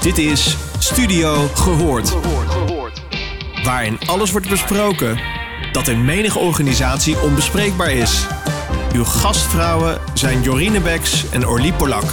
Dit is Studio Gehoord. Waarin alles wordt besproken dat in menige organisatie onbespreekbaar is. Uw gastvrouwen zijn Jorine Beks en Orlie Polak.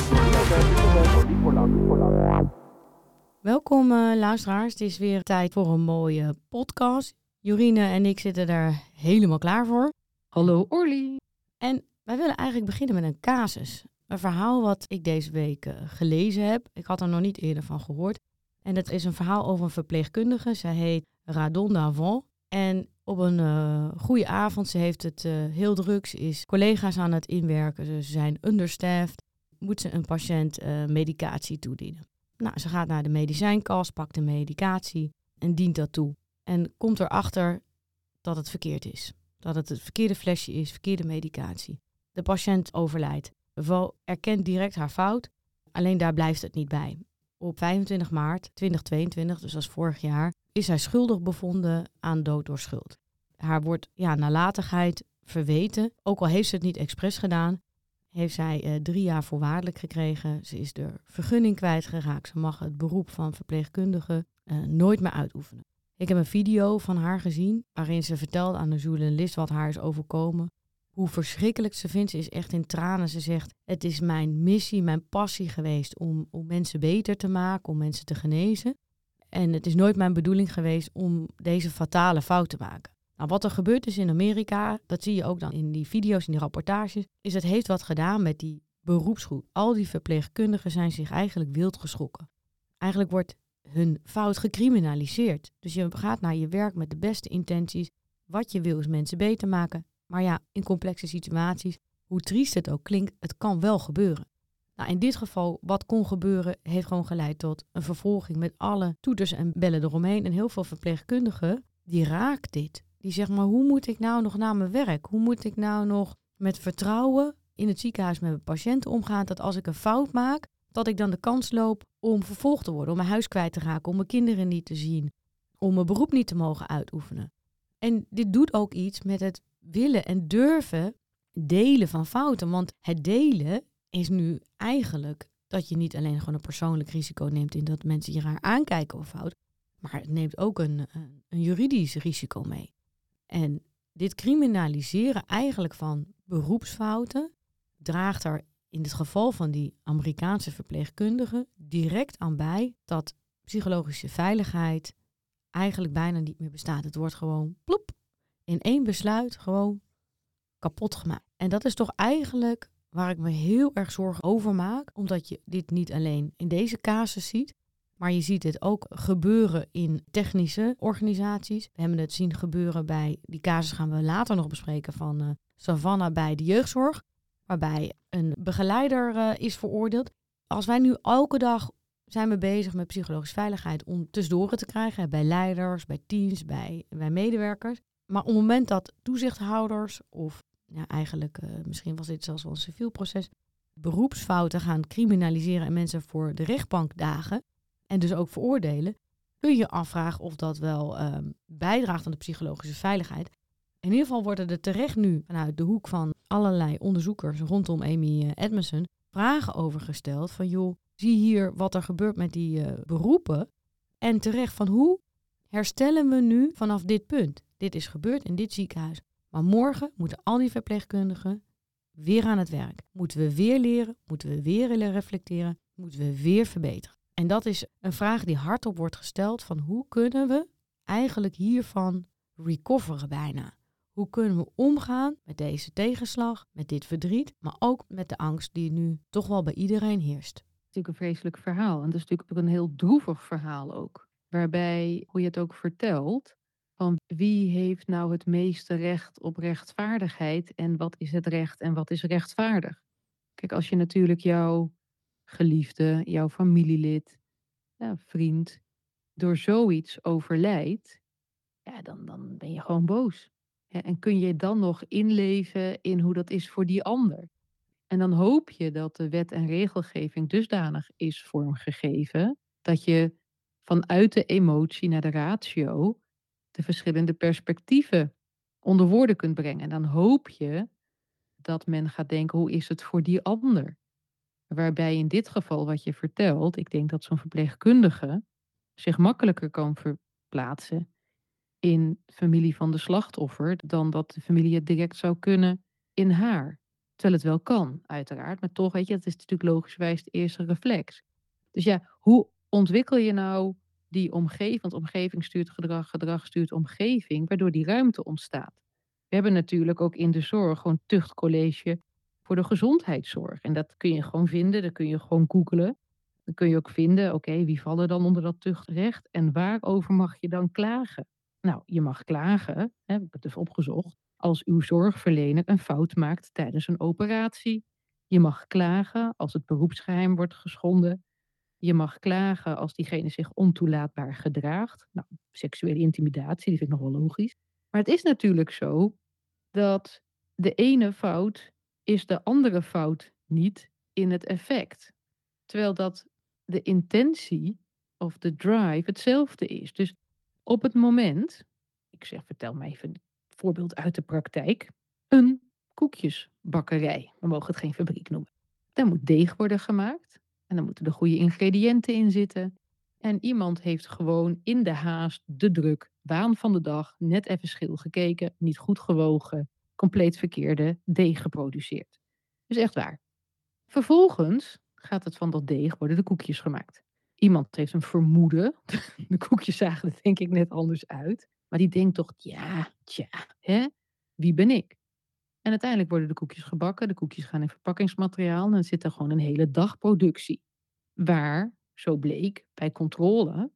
Welkom uh, luisteraars, het is weer tijd voor een mooie podcast. Jorine en ik zitten daar helemaal klaar voor. Hallo Orly. En wij willen eigenlijk beginnen met een casus. Een verhaal wat ik deze week uh, gelezen heb. Ik had er nog niet eerder van gehoord. En het is een verhaal over een verpleegkundige. Zij heet Radon Davant. En op een uh, goede avond, ze heeft het uh, heel druk. Ze is collega's aan het inwerken. Ze zijn understaffed. Moet ze een patiënt medicatie toedienen. Nou, ze gaat naar de medicijnkast, pakt de medicatie en dient dat toe. En komt erachter dat het verkeerd is. Dat het het verkeerde flesje is, verkeerde medicatie. De patiënt overlijdt. Val erkent direct haar fout, alleen daar blijft het niet bij. Op 25 maart 2022, dus als vorig jaar, is zij schuldig bevonden aan dood door schuld. Haar wordt ja, nalatigheid verweten, ook al heeft ze het niet expres gedaan, heeft zij eh, drie jaar voorwaardelijk gekregen. Ze is de vergunning kwijtgeraakt. Ze mag het beroep van verpleegkundige uh, nooit meer uitoefenen. Ik heb een video van haar gezien waarin ze vertelt aan de journalist wat haar is overkomen. Hoe verschrikkelijk ze vindt. Ze is echt in tranen. Ze zegt: Het is mijn missie, mijn passie geweest om, om mensen beter te maken, om mensen te genezen. En het is nooit mijn bedoeling geweest om deze fatale fout te maken. Nou, wat er gebeurd is in Amerika, dat zie je ook dan in die video's, in die rapportages, is het heeft wat gedaan met die beroepsgroep. Al die verpleegkundigen zijn zich eigenlijk wild geschrokken. Eigenlijk wordt hun fout gecriminaliseerd. Dus je gaat naar je werk met de beste intenties. Wat je wil is mensen beter maken. Maar ja, in complexe situaties, hoe triest het ook klinkt, het kan wel gebeuren. Nou, in dit geval, wat kon gebeuren, heeft gewoon geleid tot een vervolging met alle toeters en bellen eromheen. En heel veel verpleegkundigen, die raakt dit. Die zeggen, maar hoe moet ik nou nog naar mijn werk? Hoe moet ik nou nog met vertrouwen in het ziekenhuis met mijn patiënten omgaan? Dat als ik een fout maak, dat ik dan de kans loop om vervolgd te worden, om mijn huis kwijt te raken, om mijn kinderen niet te zien, om mijn beroep niet te mogen uitoefenen. En dit doet ook iets met het willen en durven delen van fouten. Want het delen is nu eigenlijk dat je niet alleen gewoon een persoonlijk risico neemt in dat mensen je raar aankijken of fout, maar het neemt ook een, een juridisch risico mee. En dit criminaliseren eigenlijk van beroepsfouten draagt er in het geval van die Amerikaanse verpleegkundigen direct aan bij dat psychologische veiligheid eigenlijk bijna niet meer bestaat. Het wordt gewoon plop in één besluit gewoon kapot gemaakt. En dat is toch eigenlijk waar ik me heel erg zorgen over maak, omdat je dit niet alleen in deze casus ziet, maar je ziet dit ook gebeuren in technische organisaties. We hebben het zien gebeuren bij, die casus gaan we later nog bespreken, van uh, Savannah bij de jeugdzorg waarbij een begeleider uh, is veroordeeld. Als wij nu elke dag zijn we bezig met psychologische veiligheid om tussendoor te krijgen bij leiders, bij teams, bij, bij medewerkers. Maar op het moment dat toezichthouders of ja, eigenlijk uh, misschien was dit zelfs wel een civiel proces, beroepsfouten gaan criminaliseren en mensen voor de rechtbank dagen en dus ook veroordelen, kun je afvragen of dat wel uh, bijdraagt aan de psychologische veiligheid. In ieder geval worden er terecht nu vanuit de hoek van allerlei onderzoekers rondom Amy eh, Edmondson vragen over gesteld. Van joh, zie hier wat er gebeurt met die uh, beroepen. En terecht van hoe herstellen we nu vanaf dit punt? Dit is gebeurd in dit ziekenhuis. Maar morgen moeten al die verpleegkundigen weer aan het werk. Moeten we weer leren? Moeten we weer reflecteren? Moeten we weer verbeteren? En dat is een vraag die hardop wordt gesteld van hoe kunnen we eigenlijk hiervan recoveren bijna? Hoe kunnen we omgaan met deze tegenslag, met dit verdriet, maar ook met de angst die nu toch wel bij iedereen heerst? Het is natuurlijk een vreselijk verhaal en dat is natuurlijk ook een heel droevig verhaal ook. Waarbij, hoe je het ook vertelt, van wie heeft nou het meeste recht op rechtvaardigheid en wat is het recht en wat is rechtvaardig? Kijk, als je natuurlijk jouw geliefde, jouw familielid, vriend, door zoiets overlijdt, ja, dan, dan ben je gewoon boos. En kun je dan nog inleven in hoe dat is voor die ander? En dan hoop je dat de wet en regelgeving dusdanig is vormgegeven dat je vanuit de emotie naar de ratio de verschillende perspectieven onder woorden kunt brengen. En dan hoop je dat men gaat denken, hoe is het voor die ander? Waarbij in dit geval wat je vertelt, ik denk dat zo'n verpleegkundige zich makkelijker kan verplaatsen in familie van de slachtoffer dan dat de familie het direct zou kunnen in haar. Terwijl het wel kan, uiteraard. Maar toch, weet je, dat is natuurlijk logischwijs de eerste reflex. Dus ja, hoe ontwikkel je nou die omgeving? Want omgeving stuurt gedrag, gedrag stuurt omgeving, waardoor die ruimte ontstaat. We hebben natuurlijk ook in de zorg gewoon tuchtcollege voor de gezondheidszorg. En dat kun je gewoon vinden, dat kun je gewoon googelen. Dan kun je ook vinden, oké, wie vallen dan onder dat tuchtrecht en waarover mag je dan klagen? Nou, je mag klagen, hè, heb ik het even opgezocht, als uw zorgverlener een fout maakt tijdens een operatie. Je mag klagen als het beroepsgeheim wordt geschonden. Je mag klagen als diegene zich ontoelaatbaar gedraagt. Nou, seksuele intimidatie, die vind ik nog wel logisch. Maar het is natuurlijk zo dat de ene fout is de andere fout niet in het effect. Terwijl dat de intentie of de drive hetzelfde is. Dus op het moment, ik zeg, vertel me even een voorbeeld uit de praktijk, een koekjesbakkerij. We mogen het geen fabriek noemen. Daar moet deeg worden gemaakt en dan moeten de goede ingrediënten in zitten. En iemand heeft gewoon in de haast, de druk, waan van de dag, net even schil gekeken, niet goed gewogen, compleet verkeerde deeg geproduceerd. Dus echt waar. Vervolgens gaat het van dat deeg worden de koekjes gemaakt. Iemand heeft een vermoeden. De koekjes zagen er denk ik net anders uit. Maar die denkt toch, ja, tja, hè? wie ben ik? En uiteindelijk worden de koekjes gebakken. De koekjes gaan in verpakkingsmateriaal. En dan zit er gewoon een hele dag productie. Waar, zo bleek, bij controle,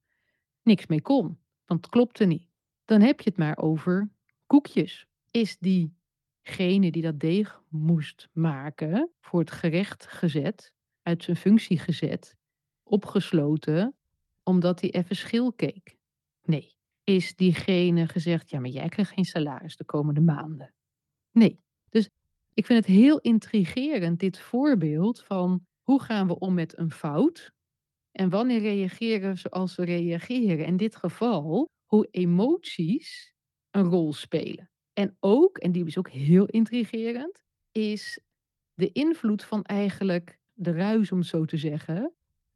niks mee kon. Want het klopte niet. Dan heb je het maar over koekjes. Is diegene die dat deeg moest maken, voor het gerecht gezet, uit zijn functie gezet, opgesloten, omdat hij even schil keek? Nee. Is diegene gezegd, ja, maar jij krijgt geen salaris de komende maanden? Nee. Ik vind het heel intrigerend, dit voorbeeld van hoe gaan we om met een fout en wanneer reageren we zoals we reageren. In dit geval, hoe emoties een rol spelen. En ook, en die is ook heel intrigerend, is de invloed van eigenlijk de ruis, om zo te zeggen,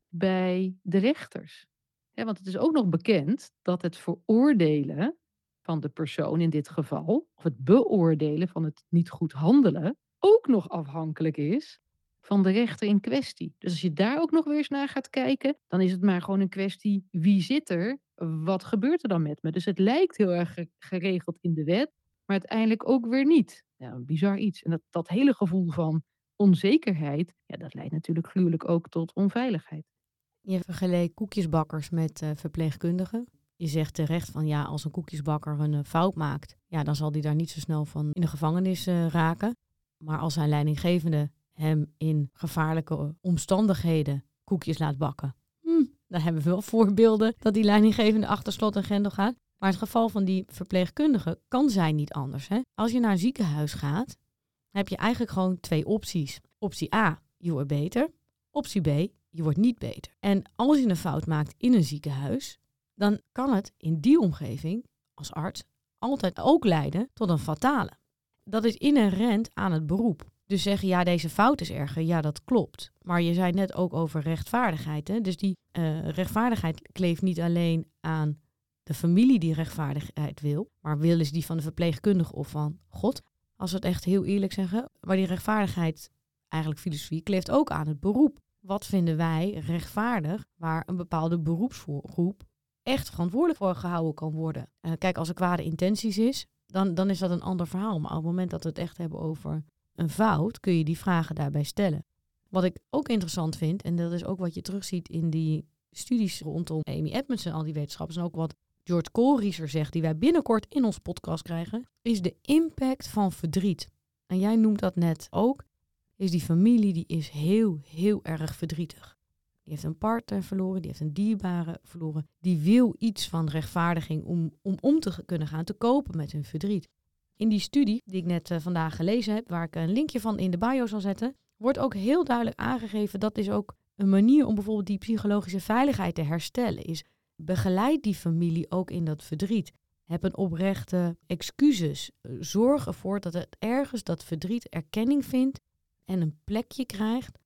bij de rechters. want het is ook nog bekend dat het veroordelen van de persoon in dit geval, of het beoordelen van het niet goed handelen, ook nog afhankelijk is van de rechter in kwestie. Dus als je daar ook nog weer eens naar gaat kijken, dan is het maar gewoon een kwestie wie zit er, wat gebeurt er dan met me? Dus het lijkt heel erg geregeld in de wet, maar uiteindelijk ook weer niet. Ja, een bizar iets. En dat, dat hele gevoel van onzekerheid, ja, dat leidt natuurlijk gruwelijk ook tot onveiligheid. Je vergeleek koekjesbakkers met uh, verpleegkundigen. Je zegt terecht van ja, als een koekjesbakker een uh, fout maakt, ja, dan zal die daar niet zo snel van in de gevangenis uh, raken. Maar als zijn leidinggevende hem in gevaarlijke omstandigheden koekjes laat bakken, hm, dan hebben we wel voorbeelden dat die leidinggevende achter slot en grendel gaat. Maar het geval van die verpleegkundige kan zijn niet anders. Hè? Als je naar een ziekenhuis gaat, heb je eigenlijk gewoon twee opties. Optie A, je wordt beter. Optie B, je wordt niet beter. En als je een fout maakt in een ziekenhuis, dan kan het in die omgeving als arts altijd ook leiden tot een fatale. Dat is inherent aan het beroep. Dus zeggen, ja, deze fout is erger, ja, dat klopt. Maar je zei net ook over rechtvaardigheid. Hè? Dus die uh, rechtvaardigheid kleeft niet alleen aan de familie die rechtvaardigheid wil, maar wil is die van de verpleegkundige of van God. Als we het echt heel eerlijk zeggen. Maar die rechtvaardigheid, eigenlijk filosofie, kleeft ook aan het beroep. Wat vinden wij rechtvaardig waar een bepaalde beroepsgroep echt verantwoordelijk voor gehouden kan worden? Uh, kijk, als er kwade intenties is, dan, dan is dat een ander verhaal. Maar op het moment dat we het echt hebben over een fout, kun je die vragen daarbij stellen. Wat ik ook interessant vind, en dat is ook wat je terugziet in die studies rondom Amy Edmondson al die wetenschappers, en ook wat George Koolrieser zegt, die wij binnenkort in ons podcast krijgen, is de impact van verdriet. En jij noemt dat net ook, is die familie die is heel, heel erg verdrietig. Die heeft een partner verloren, die heeft een dierbare verloren. Die wil iets van rechtvaardiging om, om om te kunnen gaan, te kopen met hun verdriet. In die studie die ik net uh, vandaag gelezen heb, waar ik een linkje van in de bio zal zetten, wordt ook heel duidelijk aangegeven dat is ook een manier om bijvoorbeeld die psychologische veiligheid te herstellen. Is begeleid die familie ook in dat verdriet. Heb een oprechte excuses. Zorg ervoor dat het ergens dat verdriet erkenning vindt en een plekje krijgt,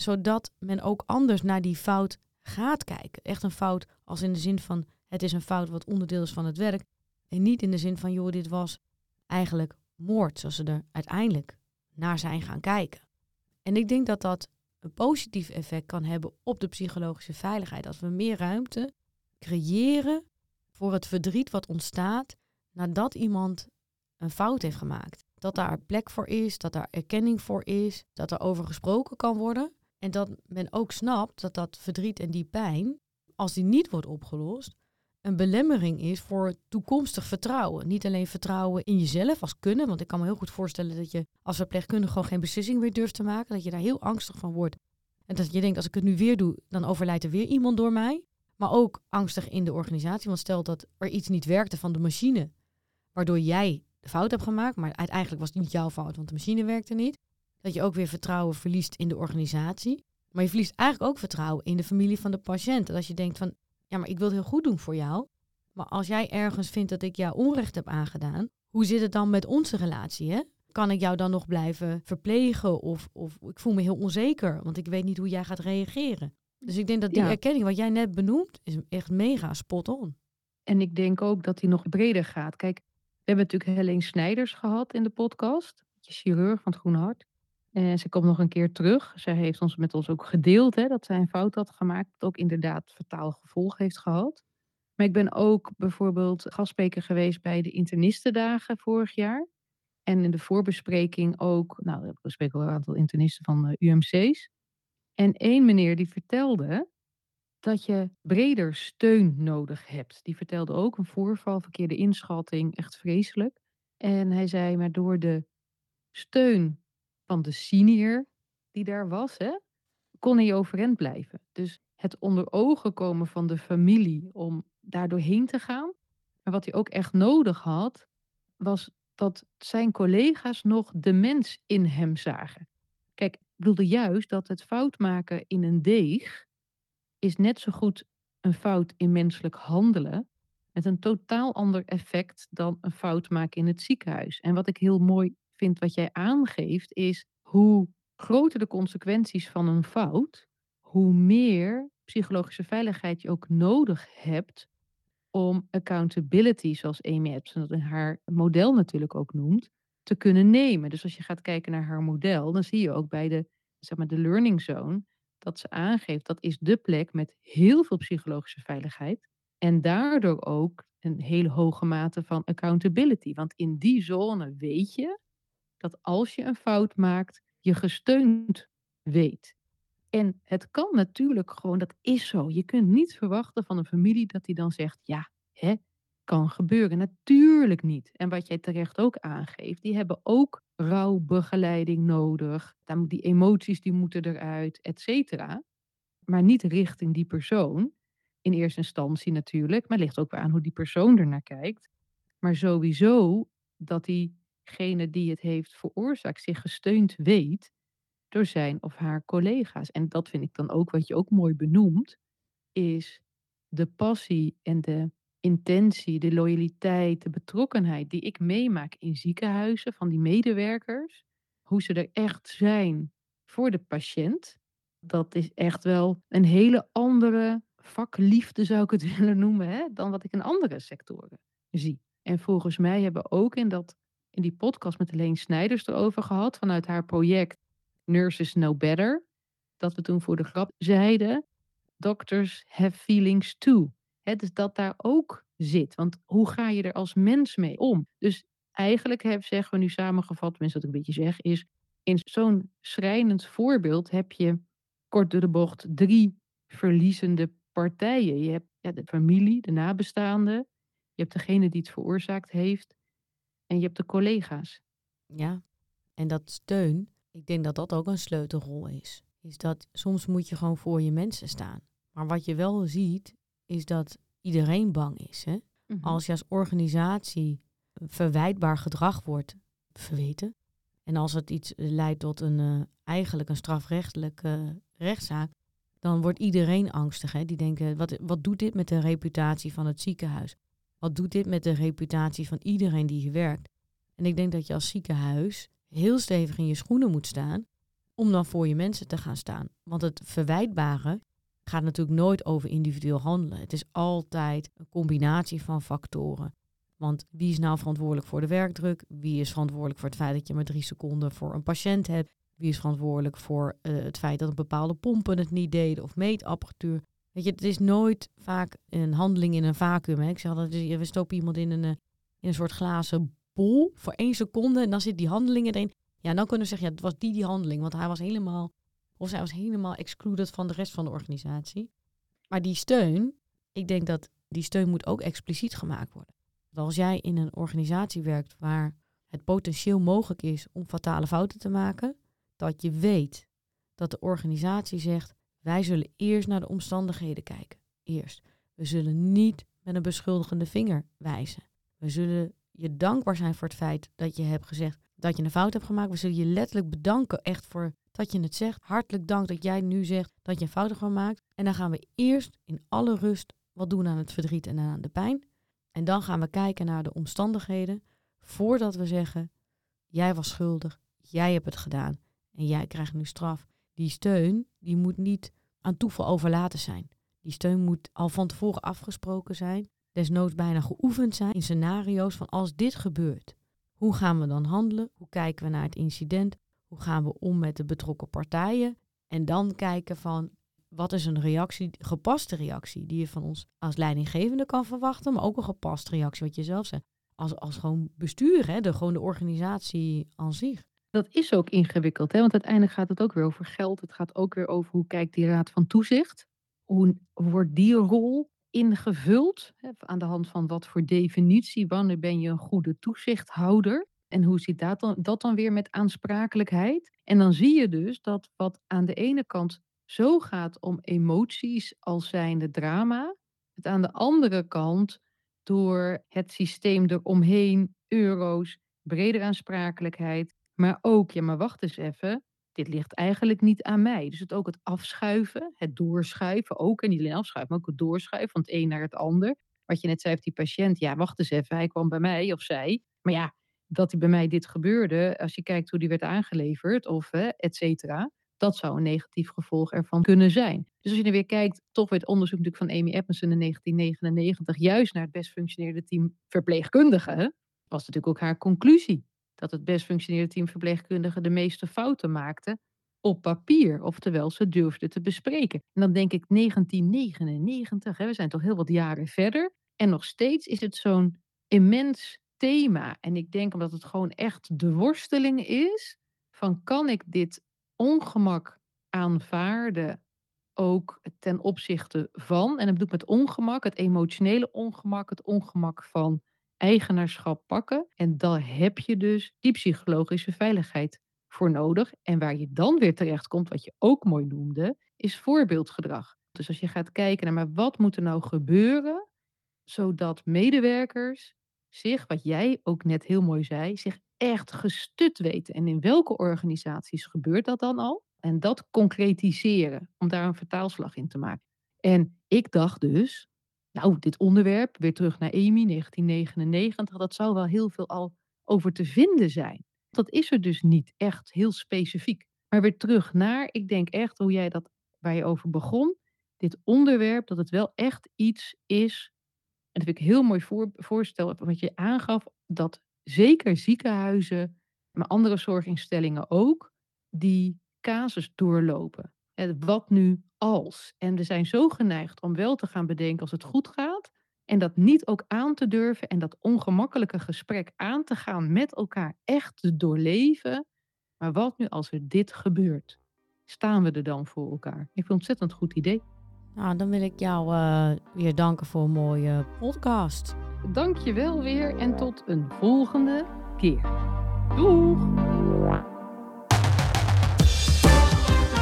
Zodat men ook anders naar die fout gaat kijken. Echt een fout als in de zin van het is een fout wat onderdeel is van het werk. En niet in de zin van joh, dit was eigenlijk moord, zoals ze er uiteindelijk naar zijn gaan kijken. En ik denk dat dat een positief effect kan hebben op de psychologische veiligheid. Als we meer ruimte creëren voor het verdriet wat ontstaat nadat iemand een fout heeft gemaakt. Dat daar plek voor is, dat daar erkenning voor is, dat er over gesproken kan worden. En dat men ook snapt dat dat verdriet en die pijn, als die niet wordt opgelost, een belemmering is voor toekomstig vertrouwen. Niet alleen vertrouwen in jezelf als kunnen, want ik kan me heel goed voorstellen dat je als verpleegkundige gewoon geen beslissing meer durft te maken, dat je daar heel angstig van wordt. En dat je denkt, als ik het nu weer doe, dan overlijdt er weer iemand door mij. Maar ook angstig in de organisatie, want stel dat er iets niet werkte van de machine, waardoor jij de fout hebt gemaakt, maar uiteindelijk was het niet jouw fout, want de machine werkte niet. Dat je ook weer vertrouwen verliest in de organisatie. Maar je verliest eigenlijk ook vertrouwen in de familie van de patiënt. Dat als je denkt van, ja, maar ik wil het heel goed doen voor jou. Maar als jij ergens vindt dat ik jou onrecht heb aangedaan, hoe zit het dan met onze relatie? Hè? Kan ik jou dan nog blijven verplegen? Of, of ik voel me heel onzeker, want ik weet niet hoe jij gaat reageren. Dus ik denk dat die erkenning, wat jij net benoemt, is echt mega spot on. En ik denk ook dat die nog breder gaat. Kijk, we hebben natuurlijk Helene Snijders gehad in de podcast. Chirurg van het Groene Hart. En ze komt nog een keer terug. Zij heeft ons met ons ook gedeeld hè, dat zij een fout had gemaakt. Dat ook inderdaad fataal gevolg heeft gehad. Maar ik ben ook bijvoorbeeld gastspreker geweest bij de internistendagen vorig jaar. En in de voorbespreking ook, nou, we spreken al een aantal internisten van eh, UMC's. En één meneer die vertelde dat je breder steun nodig hebt. Die vertelde ook een voorval, verkeerde inschatting, echt vreselijk. En hij zei, maar door de steun van de senior die daar was, hè, kon hij overeind blijven. Dus het onder ogen komen van de familie om daar doorheen te gaan. Maar wat hij ook echt nodig had, was dat zijn collega's nog de mens in hem zagen. Kijk, ik wilde juist dat het fout maken in een deeg is net zo goed een fout in menselijk handelen met een totaal ander effect dan een fout maken in het ziekenhuis. En wat ik heel mooi vind wat jij aangeeft, is hoe groter de consequenties van een fout, hoe meer psychologische veiligheid je ook nodig hebt om accountability, zoals Amy Epson dat in haar model natuurlijk ook noemt, te kunnen nemen. Dus als je gaat kijken naar haar model, dan zie je ook bij de, zeg maar, de learning zone dat ze aangeeft dat is de plek met heel veel psychologische veiligheid en daardoor ook een hele hoge mate van accountability. Want in die zone weet je dat als je een fout maakt, je gesteund weet. En het kan natuurlijk gewoon, dat is zo. Je kunt niet verwachten van een familie dat die dan zegt, ja, hè, kan gebeuren. Natuurlijk niet. En wat jij terecht ook aangeeft, die hebben ook rouwbegeleiding nodig. Die emoties die moeten eruit, et cetera. Maar niet richting die persoon. In eerste instantie natuurlijk, maar ligt ook weer aan hoe die persoon ernaar kijkt. Maar sowieso dat die degene die het heeft veroorzaakt zich gesteund weet door zijn of haar collega's. En dat vind ik dan ook wat je ook mooi benoemt, is de passie en de intentie, de loyaliteit, de betrokkenheid die ik meemaak in ziekenhuizen van die medewerkers, hoe ze er echt zijn voor de patiënt. Dat is echt wel een hele andere vakliefde, zou ik het willen noemen, hè, dan wat ik in andere sectoren zie. En volgens mij hebben we ook in dat in die podcast met Helene Snijders erover gehad. Vanuit haar project Nurses Know Better. Dat we toen voor de grap zeiden. Doctors have feelings too. Dus dat daar ook zit. Want hoe ga je er als mens mee om? Dus eigenlijk heb, zeggen we nu samengevat, tenminste wat ik een beetje zeg, is in zo'n schrijnend voorbeeld heb je kort door de bocht drie verliezende partijen. Je hebt ja, de familie, de nabestaanden. Je hebt degene die het veroorzaakt heeft. En je hebt de collega's. Ja, en dat steun, ik denk dat dat ook een sleutelrol is. Is dat soms moet je gewoon voor je mensen staan. Maar wat je wel ziet, is dat iedereen bang is. Hè? Mhm. Als je als organisatie verwijtbaar gedrag wordt verweten. En als het iets leidt tot een uh, eigenlijk een strafrechtelijke rechtszaak, dan wordt iedereen angstig. Hè? Die denken, wat, wat doet dit met de reputatie van het ziekenhuis? Wat doet dit met de reputatie van iedereen die hier werkt? En ik denk dat je als ziekenhuis heel stevig in je schoenen moet staan om dan voor je mensen te gaan staan. Want het verwijtbare gaat natuurlijk nooit over individueel handelen. Het is altijd een combinatie van factoren. Want wie is nou verantwoordelijk voor de werkdruk? Wie is verantwoordelijk voor het feit dat je maar drie seconden voor een patiënt hebt? Wie is verantwoordelijk voor uh, het feit dat bepaalde pompen het niet deden of meetapparatuur? Weet je, het is nooit vaak een handeling in een vacuüm. Ik zeg altijd, we stoppen iemand in een, eh, in een soort glazen bol voor één seconde en dan zit die handeling erin. Ja, dan kunnen we zeggen, ja, het was die die handeling, want hij was helemaal, of zij was helemaal excluded van de rest van de organisatie. Maar die steun, ik denk dat die steun moet ook expliciet gemaakt worden. Want als jij in een organisatie werkt waar het potentieel mogelijk is om fatale fouten te maken, dat je weet dat de organisatie zegt, wij zullen eerst naar de omstandigheden kijken. Eerst. We zullen niet met een beschuldigende vinger wijzen. We zullen je dankbaar zijn voor het feit dat je hebt gezegd dat je een fout hebt gemaakt. We zullen je letterlijk bedanken echt voor dat je het zegt. Hartelijk dank dat jij nu zegt dat je een fout hebt gemaakt. En dan gaan we eerst in alle rust wat doen aan het verdriet en aan de pijn. En dan gaan we kijken naar de omstandigheden voordat we zeggen, jij was schuldig, jij hebt het gedaan en jij krijgt nu straf. Die steun, die moet niet aan toeval overlaten zijn. Die steun moet al van tevoren afgesproken zijn, desnoods bijna geoefend zijn in scenario's van als dit gebeurt. Hoe gaan we dan handelen? Hoe kijken we naar het incident? Hoe gaan we om met de betrokken partijen? En dan kijken van wat is een reactie, gepaste reactie, die je van ons als leidinggevende kan verwachten, maar ook een gepaste reactie, wat je zelf zegt. Als, als gewoon bestuur, hè, de, gewoon de organisatie aan zich. Dat is ook ingewikkeld, hè? want uiteindelijk gaat het ook weer over geld. Het gaat ook weer over hoe kijkt die raad van toezicht. Hoe wordt die rol ingevuld? Hè? Aan de hand van wat voor definitie, wanneer ben je een goede toezichthouder? En hoe zit dat dan, dat dan weer met aansprakelijkheid? En dan zie je dus dat wat aan de ene kant zo gaat om emoties als zijnde drama, het aan de andere kant door het systeem eromheen, euro's, brede aansprakelijkheid, maar ook, ja, maar wacht eens even, dit ligt eigenlijk niet aan mij. Dus het ook het afschuiven, het doorschuiven ook, en niet alleen afschuiven, maar ook het doorschuiven van het een naar het ander. Wat je net zei, heeft die patiënt, ja, wacht eens even, hij kwam bij mij of zij. Maar ja, dat bij mij dit gebeurde, als je kijkt hoe die werd aangeleverd of et cetera, dat zou een negatief gevolg ervan kunnen zijn. Dus als je er weer kijkt, toch weer het onderzoek natuurlijk van Amy Edmondson in 1999, juist naar het best functionerende team verpleegkundigen, was natuurlijk ook haar conclusie. Dat het best functionerende team verpleegkundigen de meeste fouten maakte op papier, oftewel ze durfden te bespreken. En dan denk ik 1999, hè, we zijn toch heel wat jaren verder. En nog steeds is het zo'n immens thema. En ik denk omdat het gewoon echt de worsteling is van kan ik dit ongemak aanvaarden, ook ten opzichte van, en dat bedoel ik met ongemak, het emotionele ongemak, het ongemak van eigenaarschap pakken. En daar heb je dus die psychologische veiligheid voor nodig. En waar je dan weer terecht komt, wat je ook mooi noemde, is voorbeeldgedrag. Dus als je gaat kijken naar maar wat moet er nou gebeuren, zodat medewerkers zich, wat jij ook net heel mooi zei, zich echt gestut weten. En in welke organisaties gebeurt dat dan al? En dat concretiseren, om daar een vertaalslag in te maken. En ik dacht dus, nou, dit onderwerp, weer terug naar EMI 1999, dat zou wel heel veel al over te vinden zijn. Dat is er dus niet echt heel specifiek. Maar weer terug naar, ik denk echt hoe jij dat, waar je over begon, dit onderwerp, dat het wel echt iets is. En dat ik heel mooi voor, voorstel, wat je aangaf, dat zeker ziekenhuizen, maar andere zorginstellingen ook, die casus doorlopen. Wat nu als? En we zijn zo geneigd om wel te gaan bedenken als het goed gaat. En dat niet ook aan te durven en dat ongemakkelijke gesprek aan te gaan met elkaar echt te doorleven. Maar wat nu als er dit gebeurt? Staan we er dan voor elkaar? Ik vind het een ontzettend goed idee. Nou, dan wil ik jou uh, weer danken voor een mooie podcast. Dank je wel weer en tot een volgende keer. Doeg!